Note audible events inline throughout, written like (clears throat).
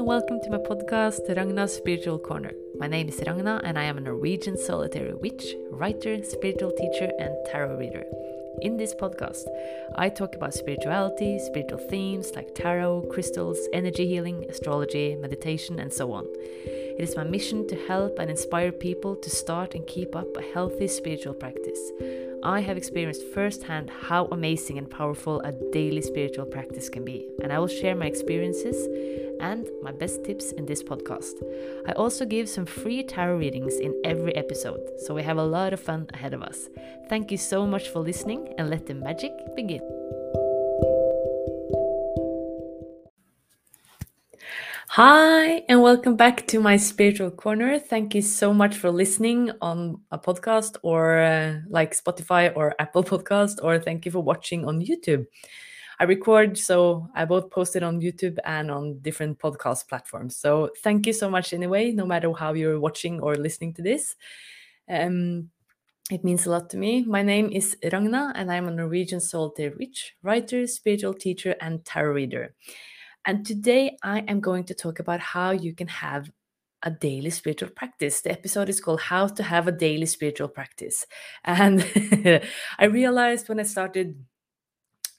and welcome to my podcast, Ragna's Spiritual Corner. My name is Ragna, and I am a Norwegian solitary witch, writer, spiritual teacher, and tarot reader. In this podcast, I talk about spirituality, spiritual themes like tarot, crystals, energy healing, astrology, meditation, and so on. It is my mission to help and inspire people to start and keep up a healthy spiritual practice. I have experienced firsthand how amazing and powerful a daily spiritual practice can be, and I will share my experiences and my best tips in this podcast. I also give some free tarot readings in every episode, so we have a lot of fun ahead of us. Thank you so much for listening, and let the magic begin. Hi, and welcome back to my spiritual corner. Thank you so much for listening on a podcast or uh, like Spotify or (laughs) Apple Podcast, or thank you for watching on YouTube. I record, so I both post it on YouTube and on different podcast platforms. So thank you so much anyway, no matter how you're watching or listening to this. Um, it means a lot to me. My name is Ragna, and I'm a Norwegian solitary witch, writer, spiritual teacher, and tarot reader. And today I am going to talk about how you can have a daily spiritual practice. The episode is called How to Have a Daily Spiritual Practice. And (laughs) I realized when I started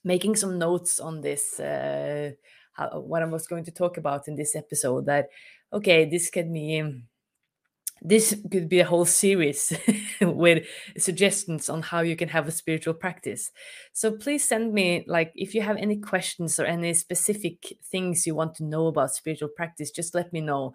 making some notes on this, uh, how, what I was going to talk about in this episode, that okay, this can be this could be a whole series (laughs) with suggestions on how you can have a spiritual practice. So please send me like if you have any questions or any specific things you want to know about spiritual practice, just let me know.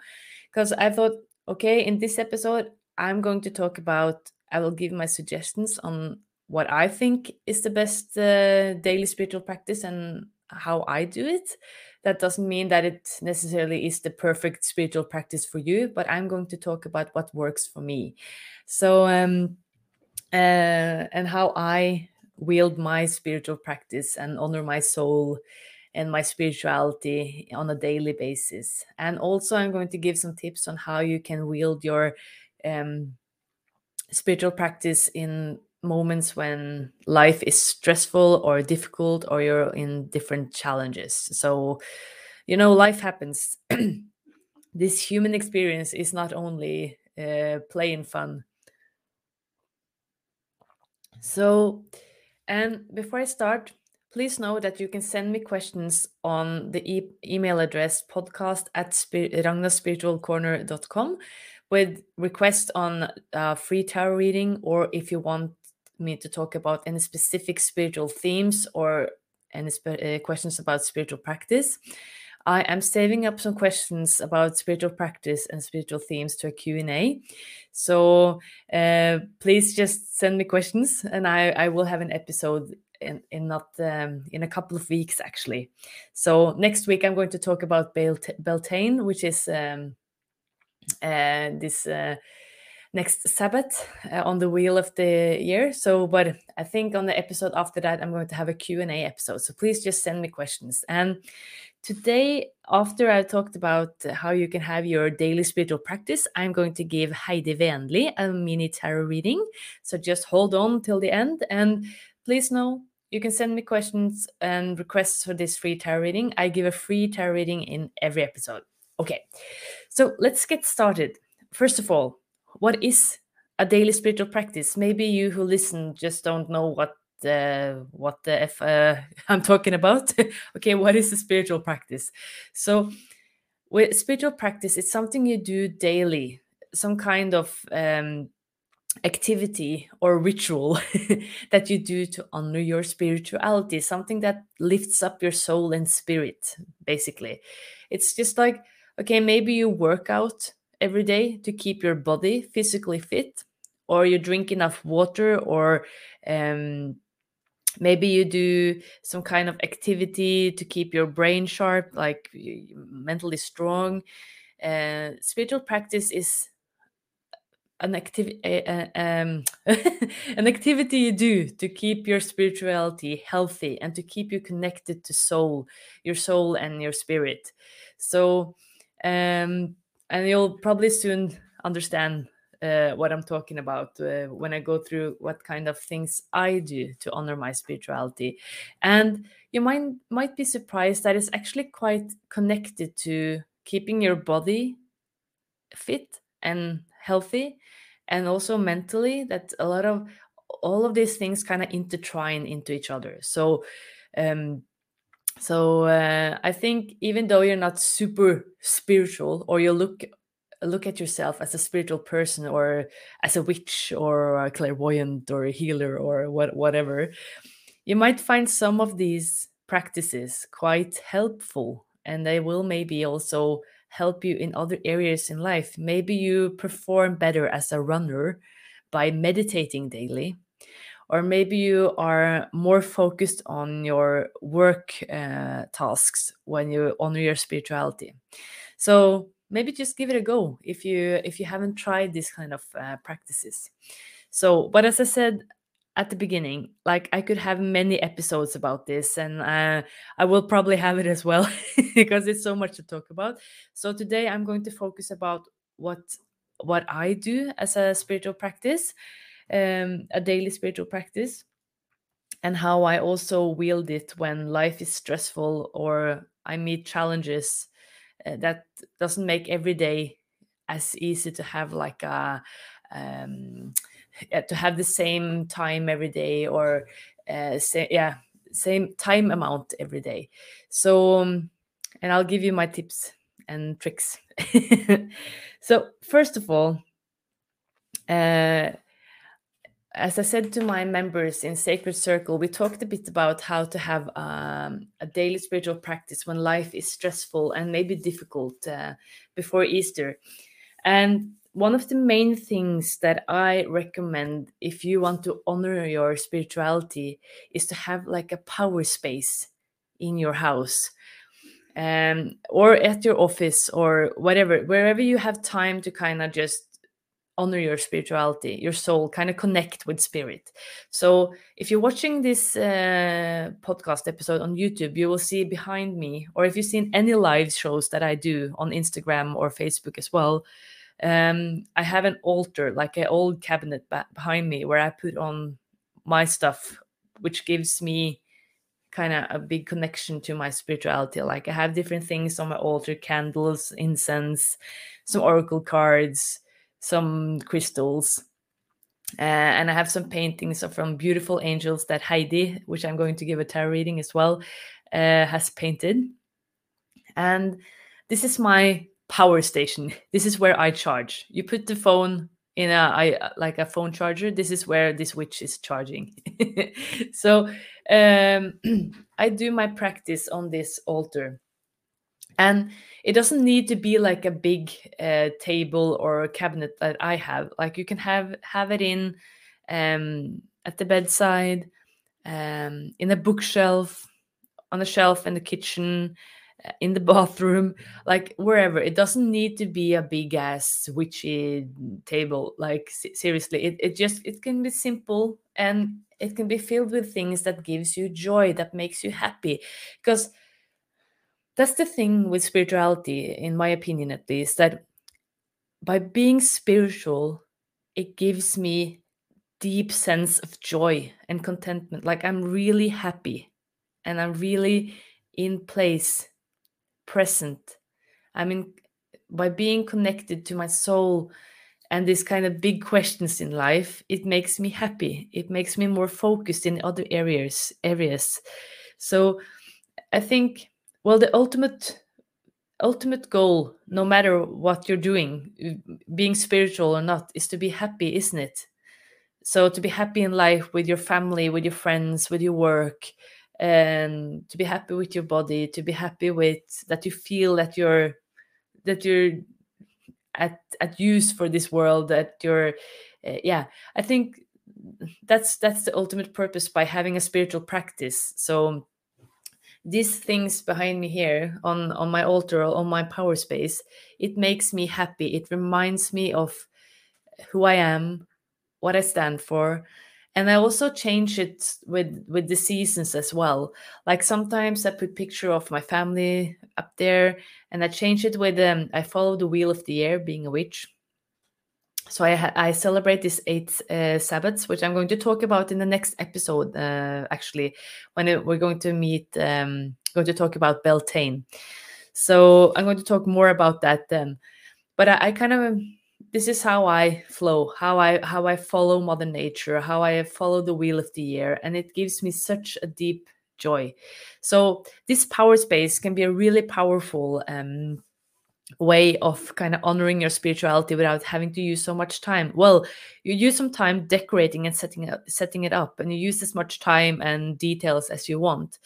Because I thought, okay, in this episode, I'm going to talk about, I will give my suggestions on what I think is the best uh, daily spiritual practice and how I do it. That doesn't mean that it necessarily is the perfect spiritual practice for you but i'm going to talk about what works for me. So um uh, and how i wield my spiritual practice and honor my soul and my spirituality on a daily basis. And also i'm going to give some tips on how you can wield your um, spiritual practice in moments when life is stressful or difficult or you're in different challenges. So, you know, life happens. (clears throat) this human experience is not only uh, play and fun. So, and before I start, please know that you can send me questions on the e- email address podcast at spir- with requests on uh, free tarot reading or if you want me to talk about any specific spiritual themes or any uh, questions about spiritual practice. I am saving up some questions about spiritual practice and spiritual themes to a Q&A. So uh, please just send me questions and I, I will have an episode in, in not um, in a couple of weeks actually. So next week I'm going to talk about Belt Beltane, which is um, uh, this uh, next Sabbath uh, on the wheel of the year. So, but I think on the episode after that, I'm going to have a Q&A episode. So please just send me questions. And today, after I talked about how you can have your daily spiritual practice, I'm going to give Heidi Venli a mini tarot reading. So just hold on till the end. And please know you can send me questions and requests for this free tarot reading. I give a free tarot reading in every episode. Okay, so let's get started. First of all, what is a daily spiritual practice? Maybe you who listen just don't know what the what the f uh, (laughs) I'm talking about. (laughs) okay, what is a spiritual practice? So, with spiritual practice, it's something you do daily, some kind of um, activity or ritual (laughs) that you do to honor your spirituality, something that lifts up your soul and spirit. Basically, it's just like okay, maybe you work out every day to keep your body physically fit or you drink enough water or um, maybe you do some kind of activity to keep your brain sharp like mentally strong. Uh, spiritual practice is an activity uh, um, (laughs) an activity you do to keep your spirituality healthy and to keep you connected to soul your soul and your spirit. So um and you'll probably soon understand uh, what I'm talking about uh, when I go through what kind of things I do to honor my spirituality. And you might might be surprised that it's actually quite connected to keeping your body fit and healthy and also mentally that a lot of all of these things kind of intertwine into each other so um so uh, i think even though you're not super spiritual or you look look at yourself as a spiritual person or as a witch or a clairvoyant or a healer or what, whatever you might find some of these practices quite helpful and they will maybe also help you in other areas in life. Maybe you perform better as a runner by meditating daily or maybe you are more focused on your work uh, tasks when you honor your spirituality. So maybe just give it a go if you if you haven't tried these kind of uh, practices. So but as i said at the beginning like i could have many episodes about this and uh, i will probably have it as well (laughs) because it's so much to talk about. So today i'm going to focus about what what i do as a spiritual practice um, a daily spiritual practice and how i also wield it when life is stressful or i meet challenges uh, that doesn't make every day as easy to have like a um, to have the same time every day or uh, say, yeah same time amount every day. So um, and i'll give you my tips and tricks. (laughs) So first of all uh, as I said to my members in Sacred Circle, we talked a bit about how to have um, a daily spiritual practice when life is stressful and maybe difficult uh, before Easter. And one of the main things that I recommend if you want to honor your spirituality is to have like a power space in your house um, or at your office or whatever, wherever you have time to kind of just honor your spirituality, your soul, kind of connect with spirit. So if you're watching this uh, podcast episode on YouTube, you will see behind me, or if you've seen any live shows that I do on Instagram or Facebook as well, um, I have an altar, like an old cabinet behind me, where I put on my stuff, which gives me kind of a big connection to my spirituality. Like I have different things on my altar candles, incense, some oracle cards some crystals. Uh, and I have some paintings from beautiful angels that Heidi, which I'm going to give a tarot reading as well, uh, has painted. And this is my power station. (laughs) This is where I charge. You put the phone in a I like a phone charger. This is where this witch is charging. (laughs) so um, (clears throat) I do my practice on this altar and it doesn't need to be like a big uh, table or a cabinet that i have. Like you can have have it in um, at the bedside um, in a bookshelf on a shelf in the kitchen uh, in the (laughs) bathroom like wherever. It doesn't need to be a big ass witchy table. Like seriously it, it just it can be simple and it can be filled with things that gives you joy that makes you happy. Because that's the thing with spirituality, in my opinion at least, that by being spiritual, it gives me deep sense of joy and contentment. Like I'm really happy and I'm really in place, present. I mean, by being connected to my soul and these kind of big questions in life, it makes me happy. It makes me more focused in other areas. Areas. So I think well the ultimate ultimate goal no matter what you're doing being spiritual or not is to be happy isn't it? So to be happy in life with your family with your friends with your work and to be happy with your body to be happy with that you feel that you're that you're at at use for this world that you're uh, yeah. I think that's that's the ultimate purpose by having a spiritual practice. So these things behind me here on on my altar or on my power space it makes me happy. It reminds me of who i am what i stand for. And i also change it with with the seasons as well. Like sometimes i put picture of my family up there and i change it with um i follow the wheel of the year being a witch so I, I celebrate these eight uh, Sabbats, which I'm going to talk about in the next episode. Uh, actually, when we're going to meet, um, going to talk about Beltane. So I'm going to talk more about that then. But I, I kind of this is how I flow, how I how I follow Mother Nature, how I follow the wheel of the year, and it gives me such a deep joy. So this power space can be a really powerful um, way of kind of honoring your spirituality without having to use so much time. Well, you use some time decorating and setting it setting it up, and you use as much time and details as you want.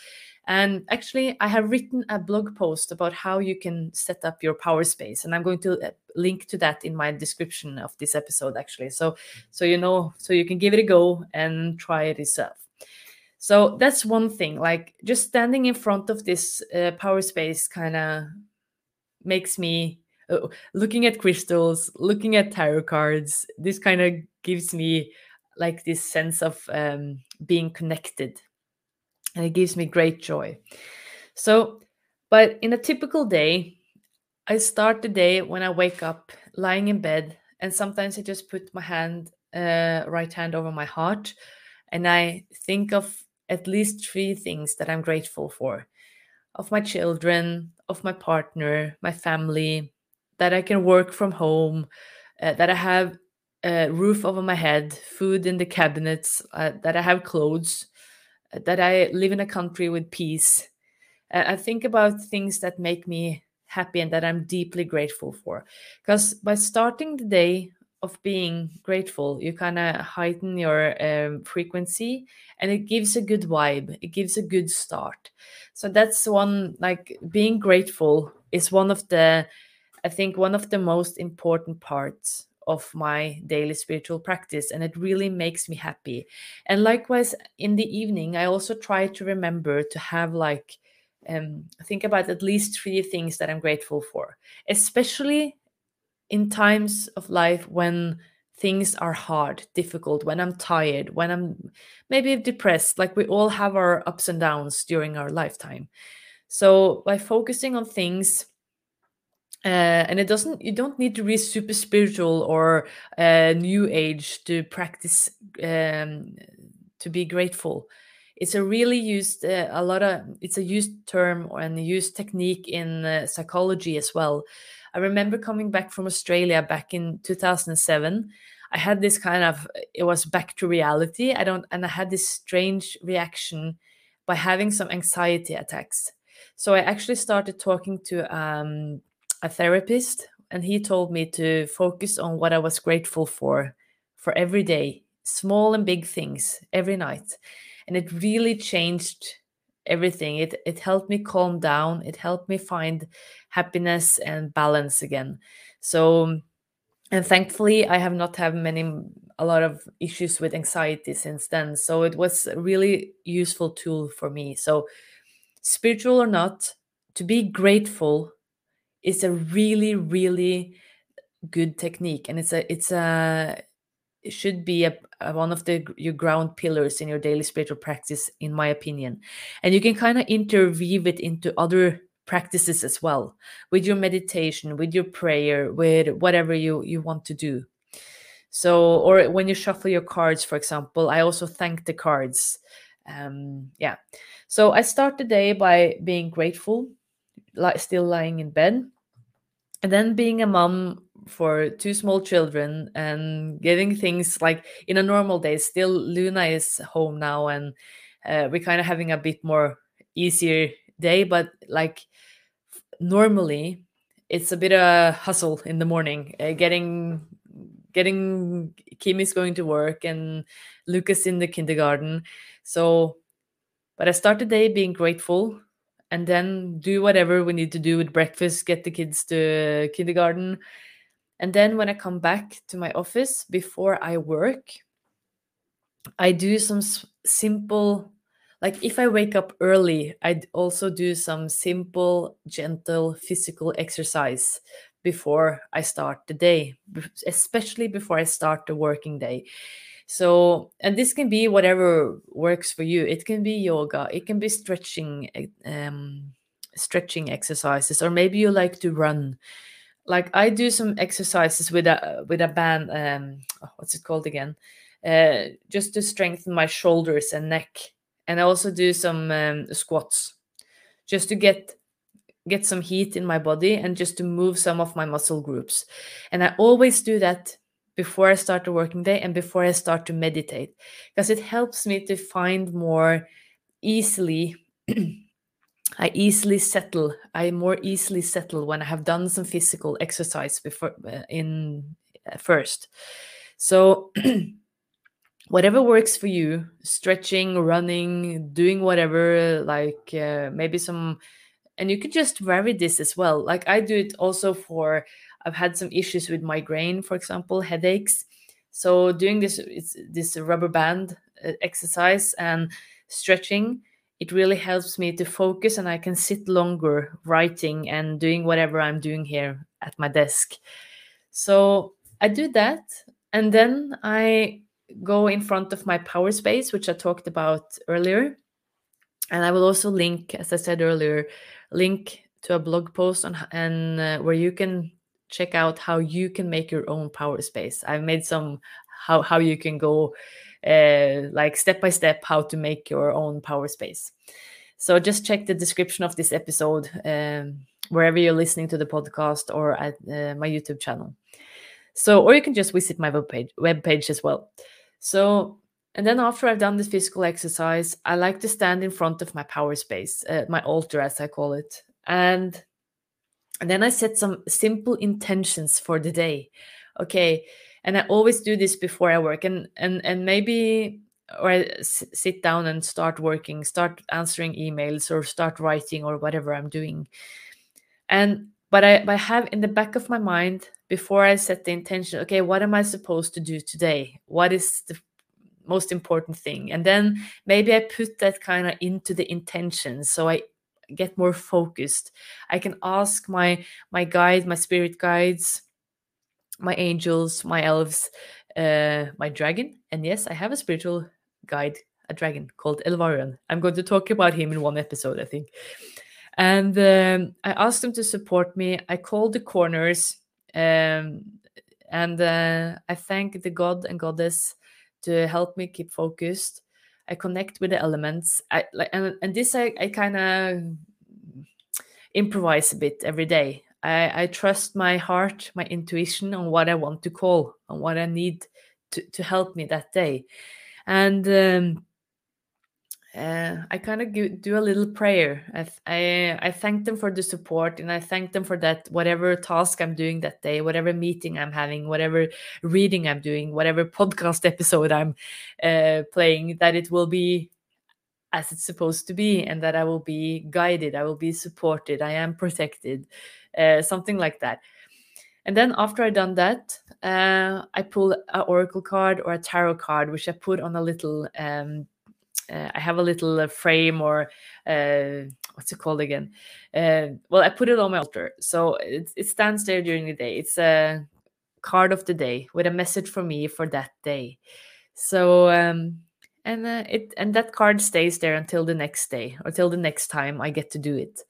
And actually, I have written a blog post about how you can set up your power space, and I'm going to uh, link to that in my description of this episode. Actually, so so you know, so you can give it a go and try it yourself. So that's one thing. Like just standing in front of this uh, power space kind of makes me uh, looking at crystals, looking at tarot cards. This kind of gives me like this sense of um, being connected and it gives me great joy. So, but in a typical day, I start the day when I wake up lying in bed, and sometimes I just put my hand, uh, right hand over my heart, and I think of at least three things that I'm grateful for of my children, of my partner, my family, that I can work from home, uh, that I have a roof over my head, food in the cabinets, uh, that I have clothes, that I live in a country with peace. I think about things that make me happy and that I'm deeply grateful for. Because by starting the day of being grateful, you kind of heighten your um, frequency and it gives a good vibe, it gives a good start. So that's one, like being grateful is one of the, I think, one of the most important parts of my daily spiritual practice and it really makes me happy. And likewise in the evening i also try to remember to have like um, think about at least three things that i'm grateful for especially in times of life when things are hard difficult when i'm tired when i'm maybe depressed like we all have our ups and downs during our lifetime. So by focusing on things uh, and it doesn't you don't need to be super spiritual or uh, new age to practice um, to be grateful. It's a really used uh, a lot of it's a used term and used technique in uh, psychology as well i remember coming back from australia back in 2007 i had this kind of it was back to reality. I don't and i had this strange reaction by having some anxiety attacks. So i actually started talking to um, a therapist and he told me to focus on what I was grateful for for every day, small and big things every night. And it really changed everything. It it helped me calm down, it helped me find happiness and balance again. So and thankfully I have not had many a lot of issues with anxiety since then. So it was a really useful tool for me. So spiritual or not, to be grateful is a really really good technique and it's a it's a should be a, a, one of the your ground pillars in your daily spiritual practice in my opinion. And you can kind of interweave it into other practices as well with your meditation with your prayer with whatever you you want to do. So or when you shuffle your cards for example i also thank the cards. Um yeah. So i start the day by being grateful like still lying in bed and then being a mom for two small children and getting things like in a normal day still luna is home now and uh, we're kind of having a bit more easier day but like normally it's a bit of a hustle in the morning uh, getting getting Kimi's going to work and Lucas in the kindergarten so but I start the day being grateful and then do whatever we need to do with breakfast, get the kids to kindergarten. And then when I come back to my office before I work, I do some simple, like if I wake up early, I'd also do some simple, gentle physical exercise before I start the day, especially before I start the working day. So, and this can be whatever works for you. It can be yoga, it can be stretching, eh, um, stretching exercises, or maybe you like to run. Like I do some exercises with a with a band. Um, oh, what's it called again? Uh, just to strengthen my shoulders and neck, and I also do some um, squats, just to get get some heat in my body and just to move some of my muscle groups. And I always do that before I start the working day and before I start to meditate because it helps me to find more easily (clears throat) I easily settle. I more easily settle when I have done some physical exercise before uh, in uh, first. So (clears throat) whatever works for you, stretching, running, doing whatever, like uh, maybe some and you could just vary this as well. Like I do it also for I've had some issues with migraine, for example, headaches. So doing this it's this rubber band uh, exercise and stretching it really helps me to focus and I can sit longer writing and doing whatever I'm doing here at my desk. So I do that and then I go in front of my power space, which I talked about earlier. And I will also link, as I said earlier, link to a blog post on and uh, where you can check out how you can make your own power space. I've made some how how you can go like step by step how to make your own power space. So just check the description of this episode um, wherever you're listening to the podcast or at uh, my YouTube channel. So, or you can just visit my webpage, webpage as well. So, and then after I've done this physical exercise, I like to stand in front of my power space, uh, my altar as I call it, and and then I set some simple intentions for the day. Okay, and i always do this before i work and and and maybe or I sit down and start working start answering emails or start writing or whatever i'm doing. And but i but i have in the back of my mind before i set the intention okay what am i supposed to do today? What is the most important thing? And then maybe i put that kind of into the intention so i get more focused. I can ask my my guide my spirit guides my angels, my elves, uh, my dragon. And yes, I have a spiritual guide, a dragon called Elvarion. I'm going to talk about him in one episode, I think. And um, I asked them to support me. I called the corners, um, and uh, I thank the god and goddess to help me keep focused. I connect with the elements. I like, and, and this I, I kind of improvise a bit every day. I, I trust my heart, my intuition on what I want to call, on what I need to, to help me that day. And um, uh, I kind of do a little prayer. I, I, I thank them for the support, and I thank them for that whatever task I'm doing that day, whatever meeting I'm having, whatever reading I'm doing, whatever podcast (laughs) episode I'm uh, playing, that it will be as it's supposed to be, and that I will be guided, I will be supported, I am protected, uh, something like that. And then after I done that, uh, I pull an oracle card or a tarot card, which I put on a little. Um, uh, I have a little uh, frame or uh, what's it called again? Uh, well, I put it on my altar, so it, it stands there during the day. It's a card of the day with a message for me for that day. So um, and uh, it and that card stays there until the next day or till the next time I get to do it.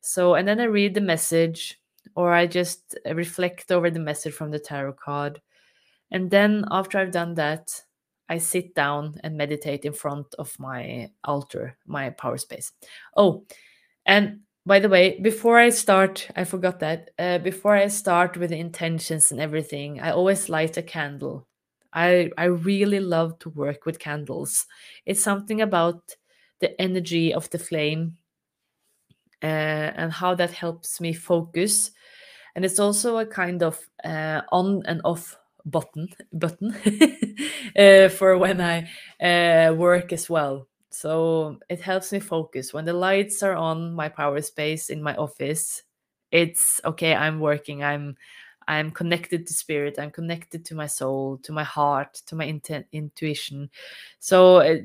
So, and then I read the message or I just reflect over the message from the tarot card. And then after I've done that, I sit down and meditate in front of my altar, my power space. Oh, and by the way, before I start, I forgot that. Uh, before I start with the intentions and everything, I always light a candle. I I really love to work with candles. It's something about the energy of the flame uh, and how that helps me focus. And it's also a kind of uh, on and off button button (laughs) uh, for when I uh, work as well. So it helps me focus. When the lights are on my power space in my office, it's okay. I'm working. I'm I'm connected to spirit. I'm connected to my soul, to my heart, to my intent, intuition. So it,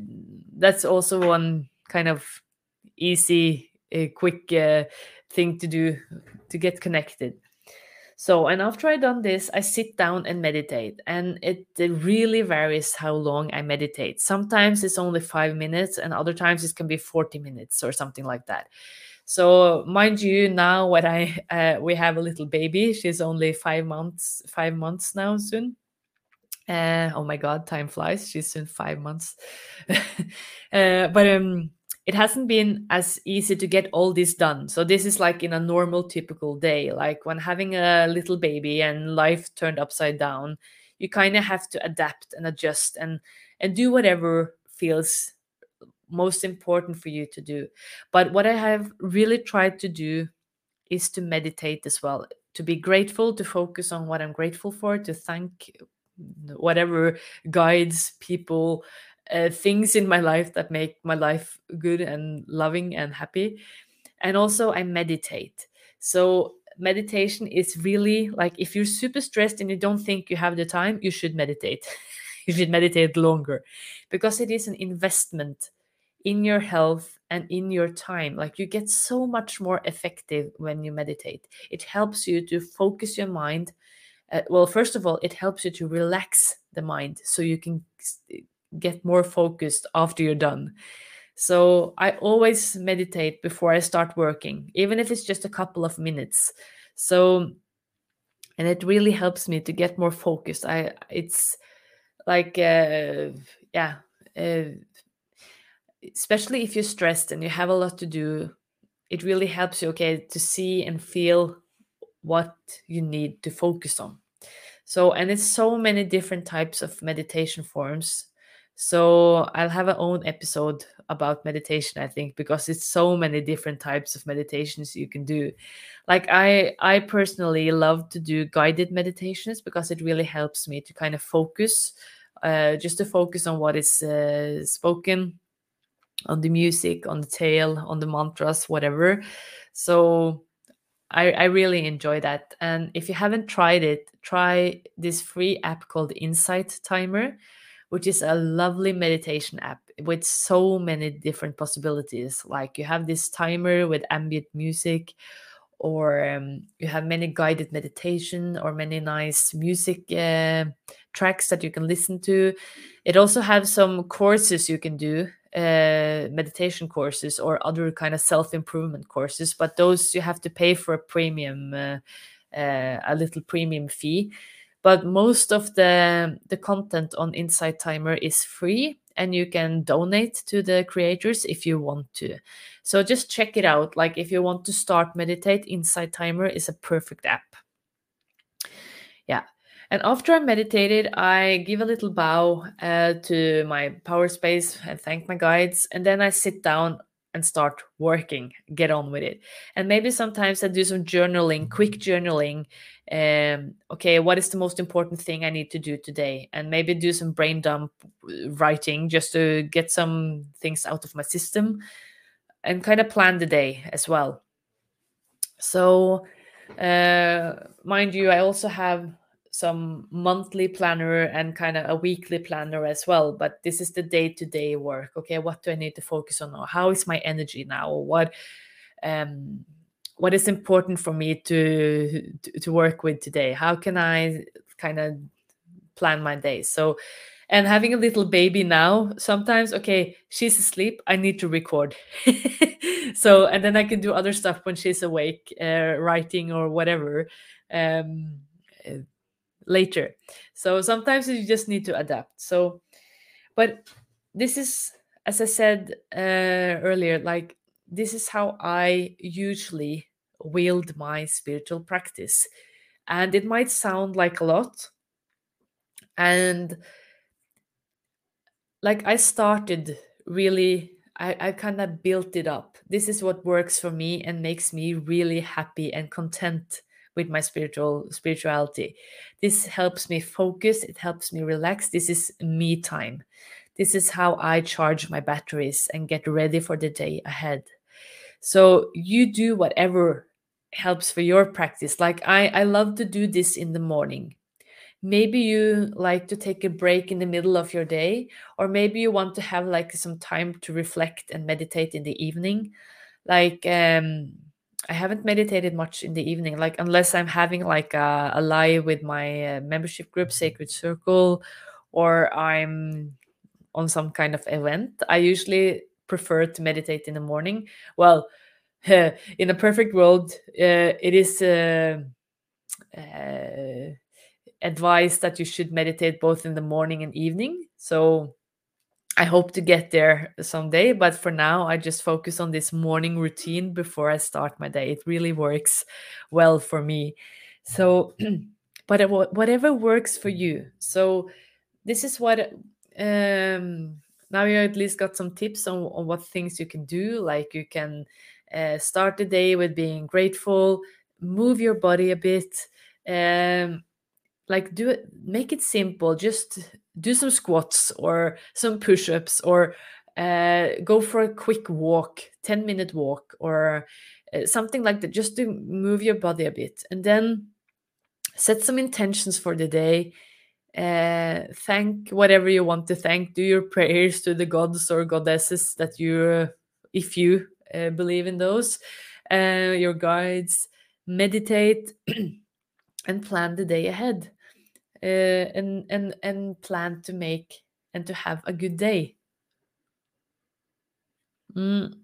that's also one kind of easy a quick uh, thing to do to get connected. So, and after I done this, I sit down and meditate, and it, it, really varies how long I meditate. Sometimes it's only five minutes, and other times it can be forty minutes or something like that. So, mind you, now when I (laughs) uh, we have a little baby, she's only five months, five months now soon. Uh, oh my God, time flies. She's in five months. (laughs) uh, but um, it hasn't been as easy to get all this done. So this is like in a normal typical day, like when having a little baby and life turned upside down, you kind of have to adapt and adjust and and do whatever feels most important for you to do. But what I have really tried to do is to meditate as well, to be grateful, to focus on what I'm grateful for, to thank whatever guides, people, uh, things in my life that make my life good and loving and happy. And also, I meditate. So, meditation is really like if you're super stressed and you don't think you have the time, you should meditate. (laughs) you should meditate longer because it is an investment in your health and in your time. Like you get so much more effective when you meditate. It helps you to focus your mind. Uh, well, first of all, it helps you to relax the mind so you can get more focused after you're done. So I always meditate before I start working, even if it's just a couple of minutes. So and it really helps me to get more focused. I it's like uh, yeah, uh, especially if you're stressed and you have a lot to do, it really helps you, okay, to see and feel what you need to focus on. So, and it's so many different types of meditation forms. So, I'll have an own episode about meditation, I think, because it's so many different types of meditations you can do. Like I I personally love to do guided meditations because it really helps me to kind of focus uh, just to focus on what is uh, spoken on the music, on the tale, on the mantras, whatever. So I, I really enjoy that. And if you haven't tried it, try this free app called Insight Timer, which is a lovely meditation app with so many different possibilities. Like you have this timer with ambient music, or um, you have many guided meditation or many nice music uh, tracks that you can listen to. It also has some courses you can do uh, meditation courses or other kind of self improvement courses, but those you have to pay for a premium, uh, uh, a little premium fee. But most of the the content on Insight Timer is free, and you can donate to the creators if you want to. So just check it out. Like if you want to start meditate, Insight Timer is a perfect app. Yeah. And after I meditated, I give a little bow uh, to my power space and thank my guides. And then I sit down and start working, get on with it. And maybe sometimes I do some journaling, quick journaling. Um, okay, what is the most important thing I need to do today? And maybe do some brain dump uh, writing just to get some things out of my system and kind of plan the day as well. So, uh, mind you, I also have some monthly planner and kind of a weekly planner as well but this is the day-to-day work okay? What do i need to focus on? Or how is my energy now? Or what um what is important for me to to work with today? How can i kind of plan my day? So and having a little baby now sometimes okay she's asleep i need to record. (laughs) So and then i can do other stuff when she's awake uh, writing or whatever um later. So sometimes you just need to adapt. So, but this is, as I said uh, earlier, like this is how I usually wield my spiritual practice. And it might sound like a lot. And like I started really, I, I kind of built it up. This is what works for me and makes me really happy and content with my spiritual spirituality. This helps me focus, it helps me relax. This is me time. This is how I charge my batteries and get ready for the day ahead. So you do whatever helps for your practice. Like I I love to do this in the morning. Maybe you like to take a break in the middle of your day or maybe you want to have like some time to reflect and meditate in the evening. Like um I haven't meditated much in the evening, like unless I'm having like a, a live with my uh, membership group, Sacred Circle, or I'm on some kind of event. I usually prefer to meditate in the morning. Well, (laughs) in a perfect world, uh, it is uh, uh, advised that you should meditate both in the morning and evening. So I hope to get there someday, but for now, I just focus on this morning routine before I start my day. It really works well for me. So, (clears throat) (clears throat) but whatever works for you. So, this is what um, now you at least got some tips on, on what things you can do. Like you can uh, start the day with being grateful, move your body a bit, um, like do it, make it simple. Just do some squats or some push-ups or uh, go for a quick walk 10 minute walk or uh, something like that just to move your body a bit. And then set some intentions for the day. Uh, thank whatever you want to thank. Do your prayers to the gods or goddesses that you if you uh, believe in those. Uh, your guides. Meditate (clears throat) and plan the day ahead. uh, and and and plan to make and to have a good day. Mm.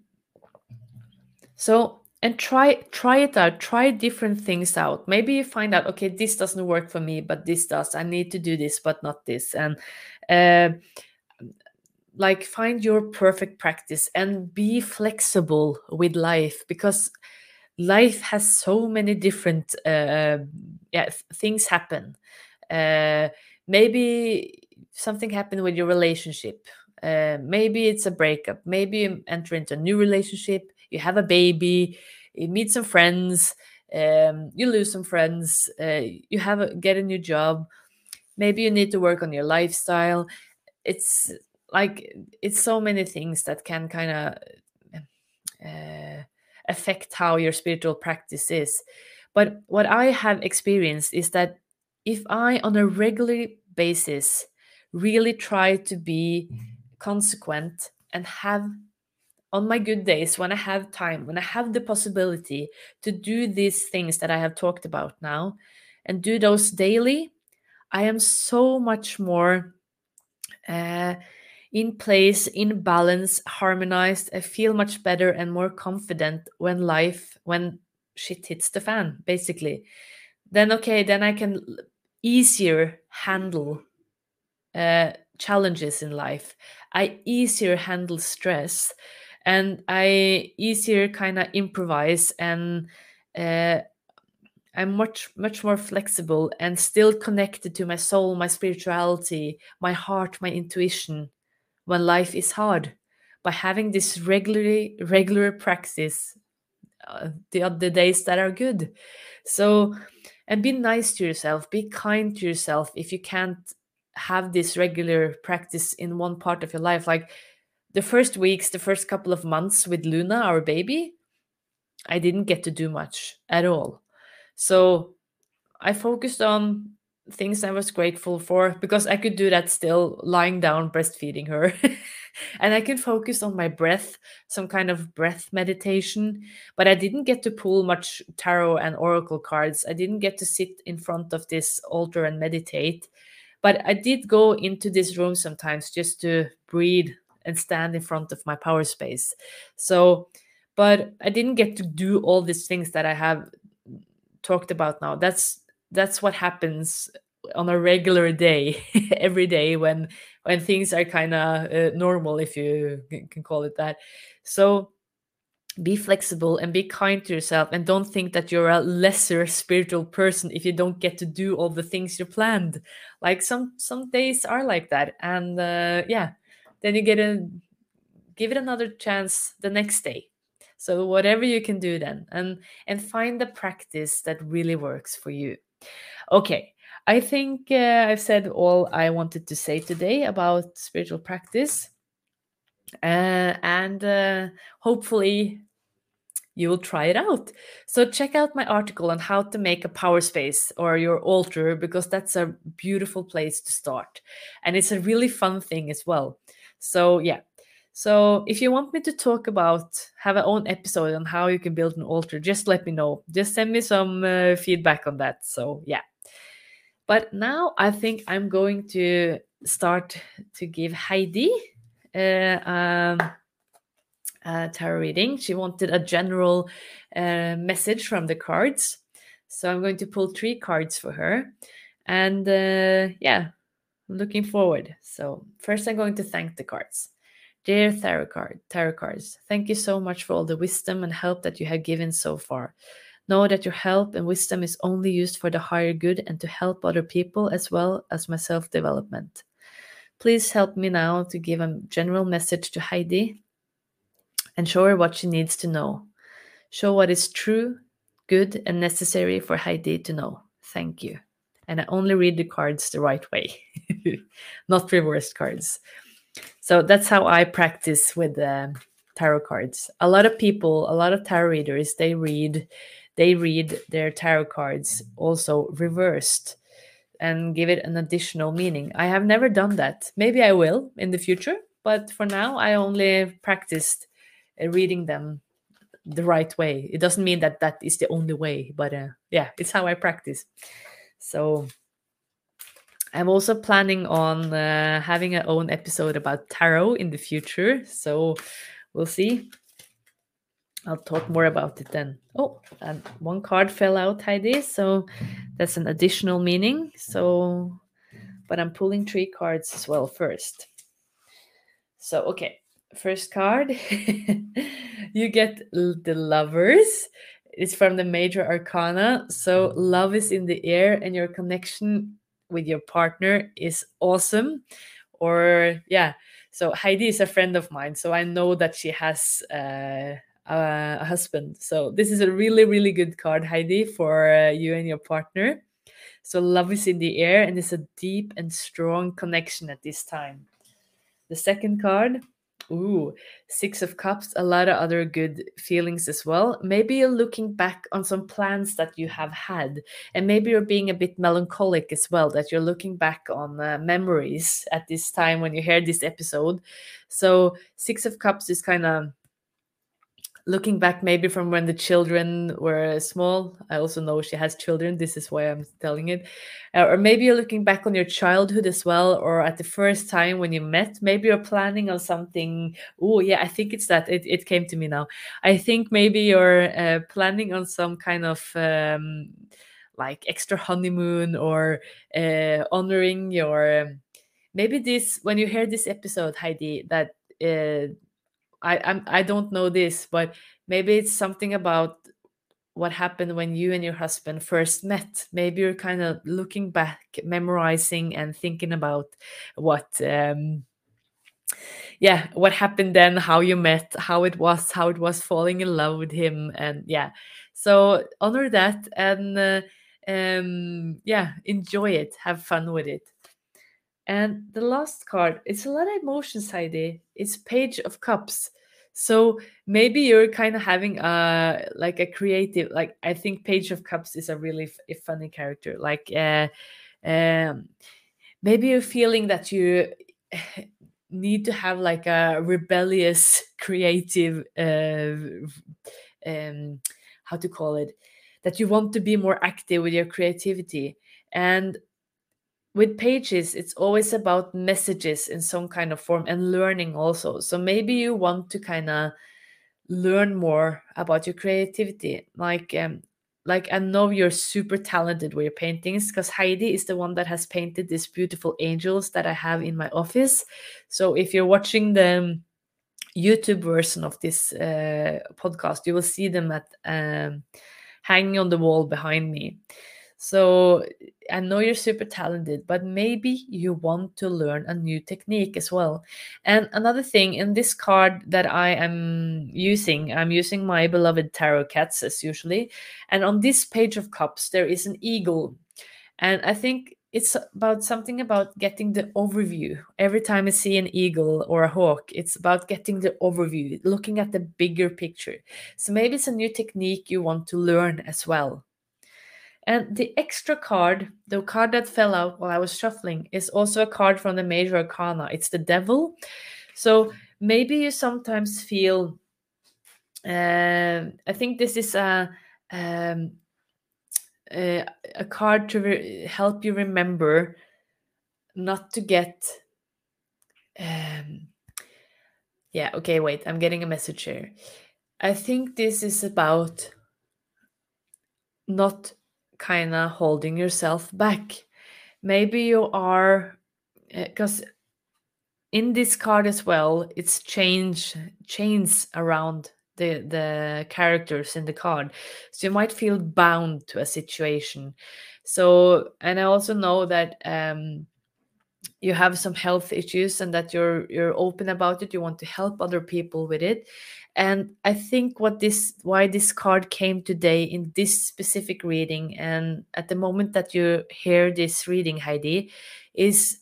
So and try try it out. Try different things out. Maybe you find out okay this doesn't work for me but this does. I need to do this but not this. And uh, like find your perfect practice and be flexible with life because life has so many different uh, yeah things happen uh, maybe something happened with your relationship. Uh, maybe it's a breakup. Maybe you enter into a new relationship. You have a baby. You meet some friends. Um, you lose some friends. Uh, you have a, get a new job. Maybe you need to work on your lifestyle. It's like it's so many things that can kind of uh, affect how your spiritual practice is. But what I have experienced is that if I, on a regular basis, really try to be mm-hmm. consequent and have on my good days when I have time, when I have the possibility to do these things that I have talked about now and do those daily, I am so much more uh, in place, in balance, harmonized. I feel much better and more confident when life, when shit hits the fan, basically. Then, okay, then I can easier handle uh, challenges in life. I easier handle stress, and I easier kind of improvise, and uh, I'm much much more flexible and still connected to my soul, my spirituality, my heart, my intuition when life is hard. By having this regularly regular practice, uh, the the days that are good, so and be nice to yourself be kind to yourself if you can't have this regular practice in one part of your life. Like the first weeks the first couple of months with luna our baby i didn't get to do much at all. So i focused on things i was grateful for because i could do that still lying down breastfeeding her (laughs) and I can focus on my breath, some kind of breath meditation. But I didn't get to pull much tarot and oracle cards. I didn't get to sit in front of this altar and meditate. But I did go into this room sometimes just to breathe and stand in front of my power space. So, but I didn't get to do all these things that I have talked about now. That's that's what happens on a regular day (laughs) every day when when things are kind of uh, normal if you can call it that. So be flexible and be kind to yourself and don't think that you're a lesser spiritual person if you don't get to do all the things you planned. Like some some days are like that and uh, yeah then you get a give it another chance the next day. So whatever you can do then and and find the practice that really works for you okay I think uh, I've said all I wanted to say today about spiritual practice. Uh, and uh, hopefully you will try it out. So check out my article on how to make a power space or your altar because that's a beautiful place to start. And it's a really fun thing as well. So yeah. So if you want me to talk about have an own episode on how you can build an altar, just let me know. Just send me some uh, feedback on that. So yeah. But now I think I'm going to start to give Heidi uh, um, a tarot reading. She wanted a general uh, message from the cards. So I'm going to pull three cards for her. And uh, yeah, I'm looking forward. So, first, I'm going to thank the cards. Dear Tarot card, Tarot cards, thank you so much for all the wisdom and help that you have given so far. Know that your help and wisdom is only used for the higher good and to help other people as well as my self development. Please help me now to give a general message to Heidi and show her what she needs to know. Show what is true, good, and necessary for Heidi to know. Thank you. And I only read the cards the right way, (laughs) not reversed cards. So that's how I practice with the tarot cards. A lot of people, a lot of tarot readers, they read they read their tarot cards also reversed and give it an additional meaning. I have never done that. Maybe I will in the future, but for now I only practiced uh, reading them the right way. It doesn't mean that that is the only way, but uh, yeah, it's how I practice. So I'm also planning on uh, having an own episode about tarot in the future. So we'll see. I'll talk more about it then. Oh, and one card fell out, Heidi. So that's an additional meaning. So, but I'm pulling three cards as well first. So, okay, first card. (laughs) you get the lovers. It's from the major arcana. So, love is in the air, and your connection with your partner is awesome or yeah. So heidi is a friend of mine so i know that she has uh, a husband. So this is a really really good card heidi for uh, you and your partner. So love is in the air and it's a deep and strong connection at this time. The second card Ooh, Six of Cups, a lot of other good feelings as well. Maybe you're looking back on some plans that you have had, and maybe you're being a bit melancholic as well, that you're looking back on uh, memories at this time when you hear this episode. So, Six of Cups is kind of looking back maybe from when the children were small i also know she has children this is why i'm telling it uh, or maybe you're looking back on your childhood as well or at the first time when you met maybe you're planning on something. Oh yeah i think it's that it, it came to me now. I think maybe you're uh, planning on some kind of um, like extra honeymoon or uh, honoring your maybe this when you hear this episode heidi that uh, I I'm, I don't know this, but maybe it's something about what happened when you and your husband first met. Maybe you're kind of looking back, memorizing, and thinking about what. Um, yeah what happened then how you met how it was how it was falling in love with him and yeah so honor that and uh, um yeah enjoy it have fun with it and the last card, it's a lot of emotions, Heidi. It's Page of Cups. So maybe you're kind of having a like a creative, like I think Page of Cups is a really funny character. Like uh, um, maybe you're feeling that you (sighs) need to have like a rebellious, (laughs) creative, uh, um, how to call it, that you want to be more active with your creativity and with pages it's always about messages in some kind of form and learning also. So maybe you want to kind of learn more about your creativity like um like i know you're super talented with your paintings because heidi is the one that has painted these beautiful angels that i have in my office. So if you're watching the youtube version of this uh, podcast you will see them at um, hanging on the wall behind me so I know you're super talented, but maybe you want to learn a new technique as well. And another thing in this card that I am using, I'm using my beloved tarot cats as usually. And on this page of cups, there is an eagle. And I think it's about something about getting the overview. Every time I see an eagle or a hawk, it's about getting the overview, looking at the bigger picture. So maybe it's a new technique you want to learn as well. And the extra card, the card that fell out while I was shuffling, is also a card from the Major Arcana. It's the Devil. So maybe you sometimes feel. Uh, I think this is a um, a, a card to re- help you remember not to get. Um, yeah. Okay. Wait. I'm getting a message here. I think this is about not kind of holding yourself back. Maybe you are because in this card as well, it's change chains around the the characters in the card, so you might feel bound to a situation. So, and I also know that um, you have some health issues and that you're you're open about it. You want to help other people with it, and I think what this why this card came today in this specific reading, and at the moment that you hear this reading, Heidi, is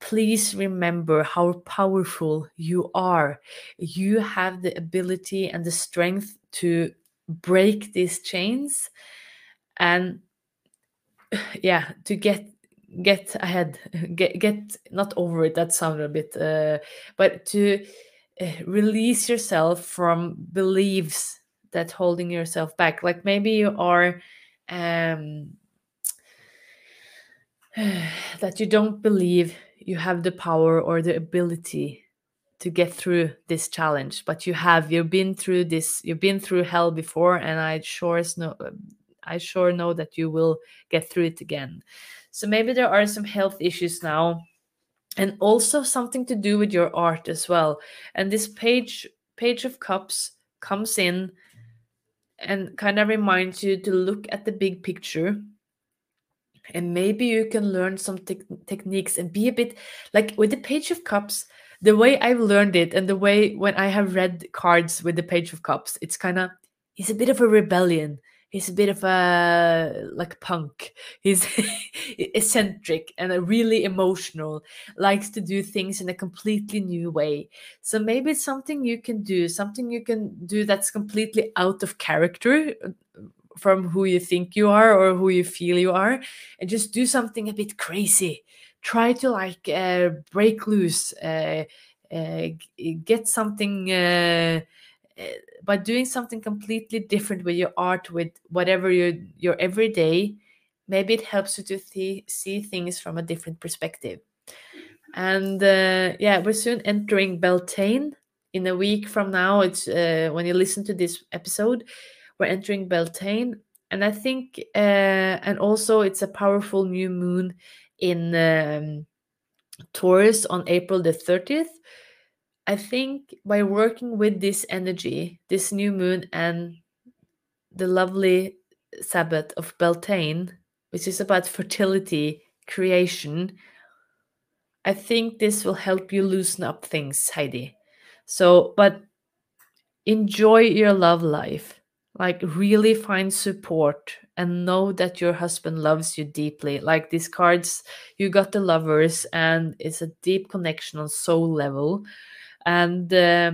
please remember how powerful you are. You have the ability and the strength to break these chains and (sighs) yeah, to get get ahead, (laughs) get get not over it. That sounded a bit, uh, but to uh, release yourself from beliefs that holding yourself back. Like maybe you are um (sighs) that you don't believe you have the power or the ability to get through this challenge but you have you've been through this you've been through hell before and i sure know i sure know that you will get through it again so maybe there are some health issues now and also something to do with your art as well. And this page page of cups comes in and kind of reminds you to look at the big picture. And maybe you can learn some te- techniques and be a bit like with the page of cups the way i've learned it and the way when i have read cards with the page of cups it's kind of it's a bit of a rebellion he's a bit of a like punk. He's (laughs) eccentric and really emotional likes to do things in a completely new way. So maybe it's something you can do something you can do that's completely out of character from who you think you are or who you feel you are and just do something a bit crazy. Try to like uh, break loose uh, uh, get something uh, uh, by doing something completely different with your art with whatever your your everyday maybe it helps you to th- see things from a different perspective. And uh, yeah we're soon entering beltane. In a week from now it's when you listen to this episode we're entering Beltane, and I think, uh, and also it's a powerful new moon in um, Taurus on April the 30th. I think by working with this energy, this new moon, and the lovely Sabbath of Beltane, which is about fertility, creation, I think this will help you loosen up things, Heidi. So, but enjoy your love life. Like really find support and know that your husband loves you deeply. Like these cards you got the lovers and it's a deep connection on soul level and uh,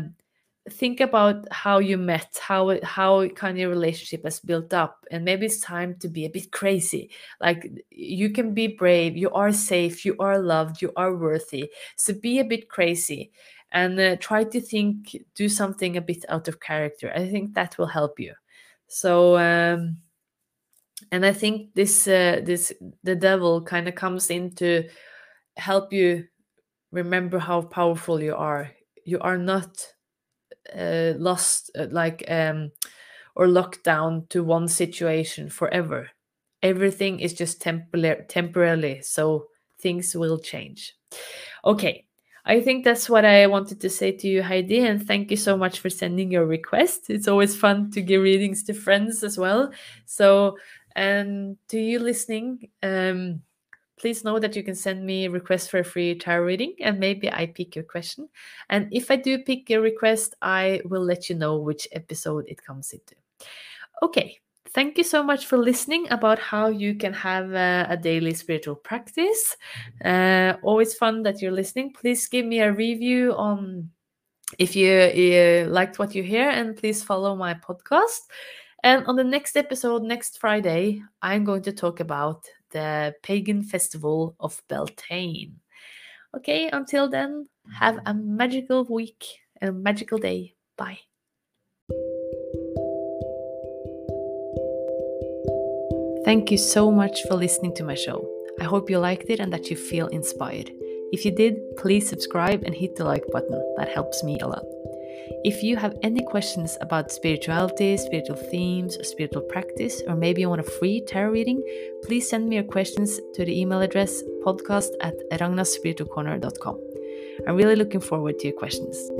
think about how you met how how kind of your relationship has built up and maybe it's time to be a bit crazy. Like you can be brave you are safe you are loved you are worthy. So be a bit crazy and uh, try to think do something a bit out of character. I think that will help you. So um and i think this uh, this the devil kind of comes in to help you remember how powerful you are you are not uh, lost uh, like um or locked down to one situation forever everything is just temporary temporarily so things will change okay I think that's what I wanted to say to you, Heidi. And thank you so much for sending your request. It's always fun to give readings to friends as well. So, and to you listening, um, please know that you can send me a request for a free tarot reading and maybe I pick your question. And if I do pick your request, I will let you know which episode it comes into. Okay, thank you so much for listening about how you can have a, a daily spiritual practice. Uh, always fun that you're listening. Please give me a review on if you, you liked what you hear, and please follow my podcast. And on the next episode, next Friday, I'm going to talk about the pagan festival of Beltane. Okay, until then, have a magical week and a magical day. Bye. Thank you so much for listening to my show. I hope you liked it and that you feel inspired. If you did, please subscribe and hit the like button. That helps me a lot. If you have any questions about spirituality, spiritual themes, spiritual practice, or maybe you want a free tarot reading, please send me your questions to the email address podcast at ragnarspiritualcorner.com. I'm really looking forward to your questions.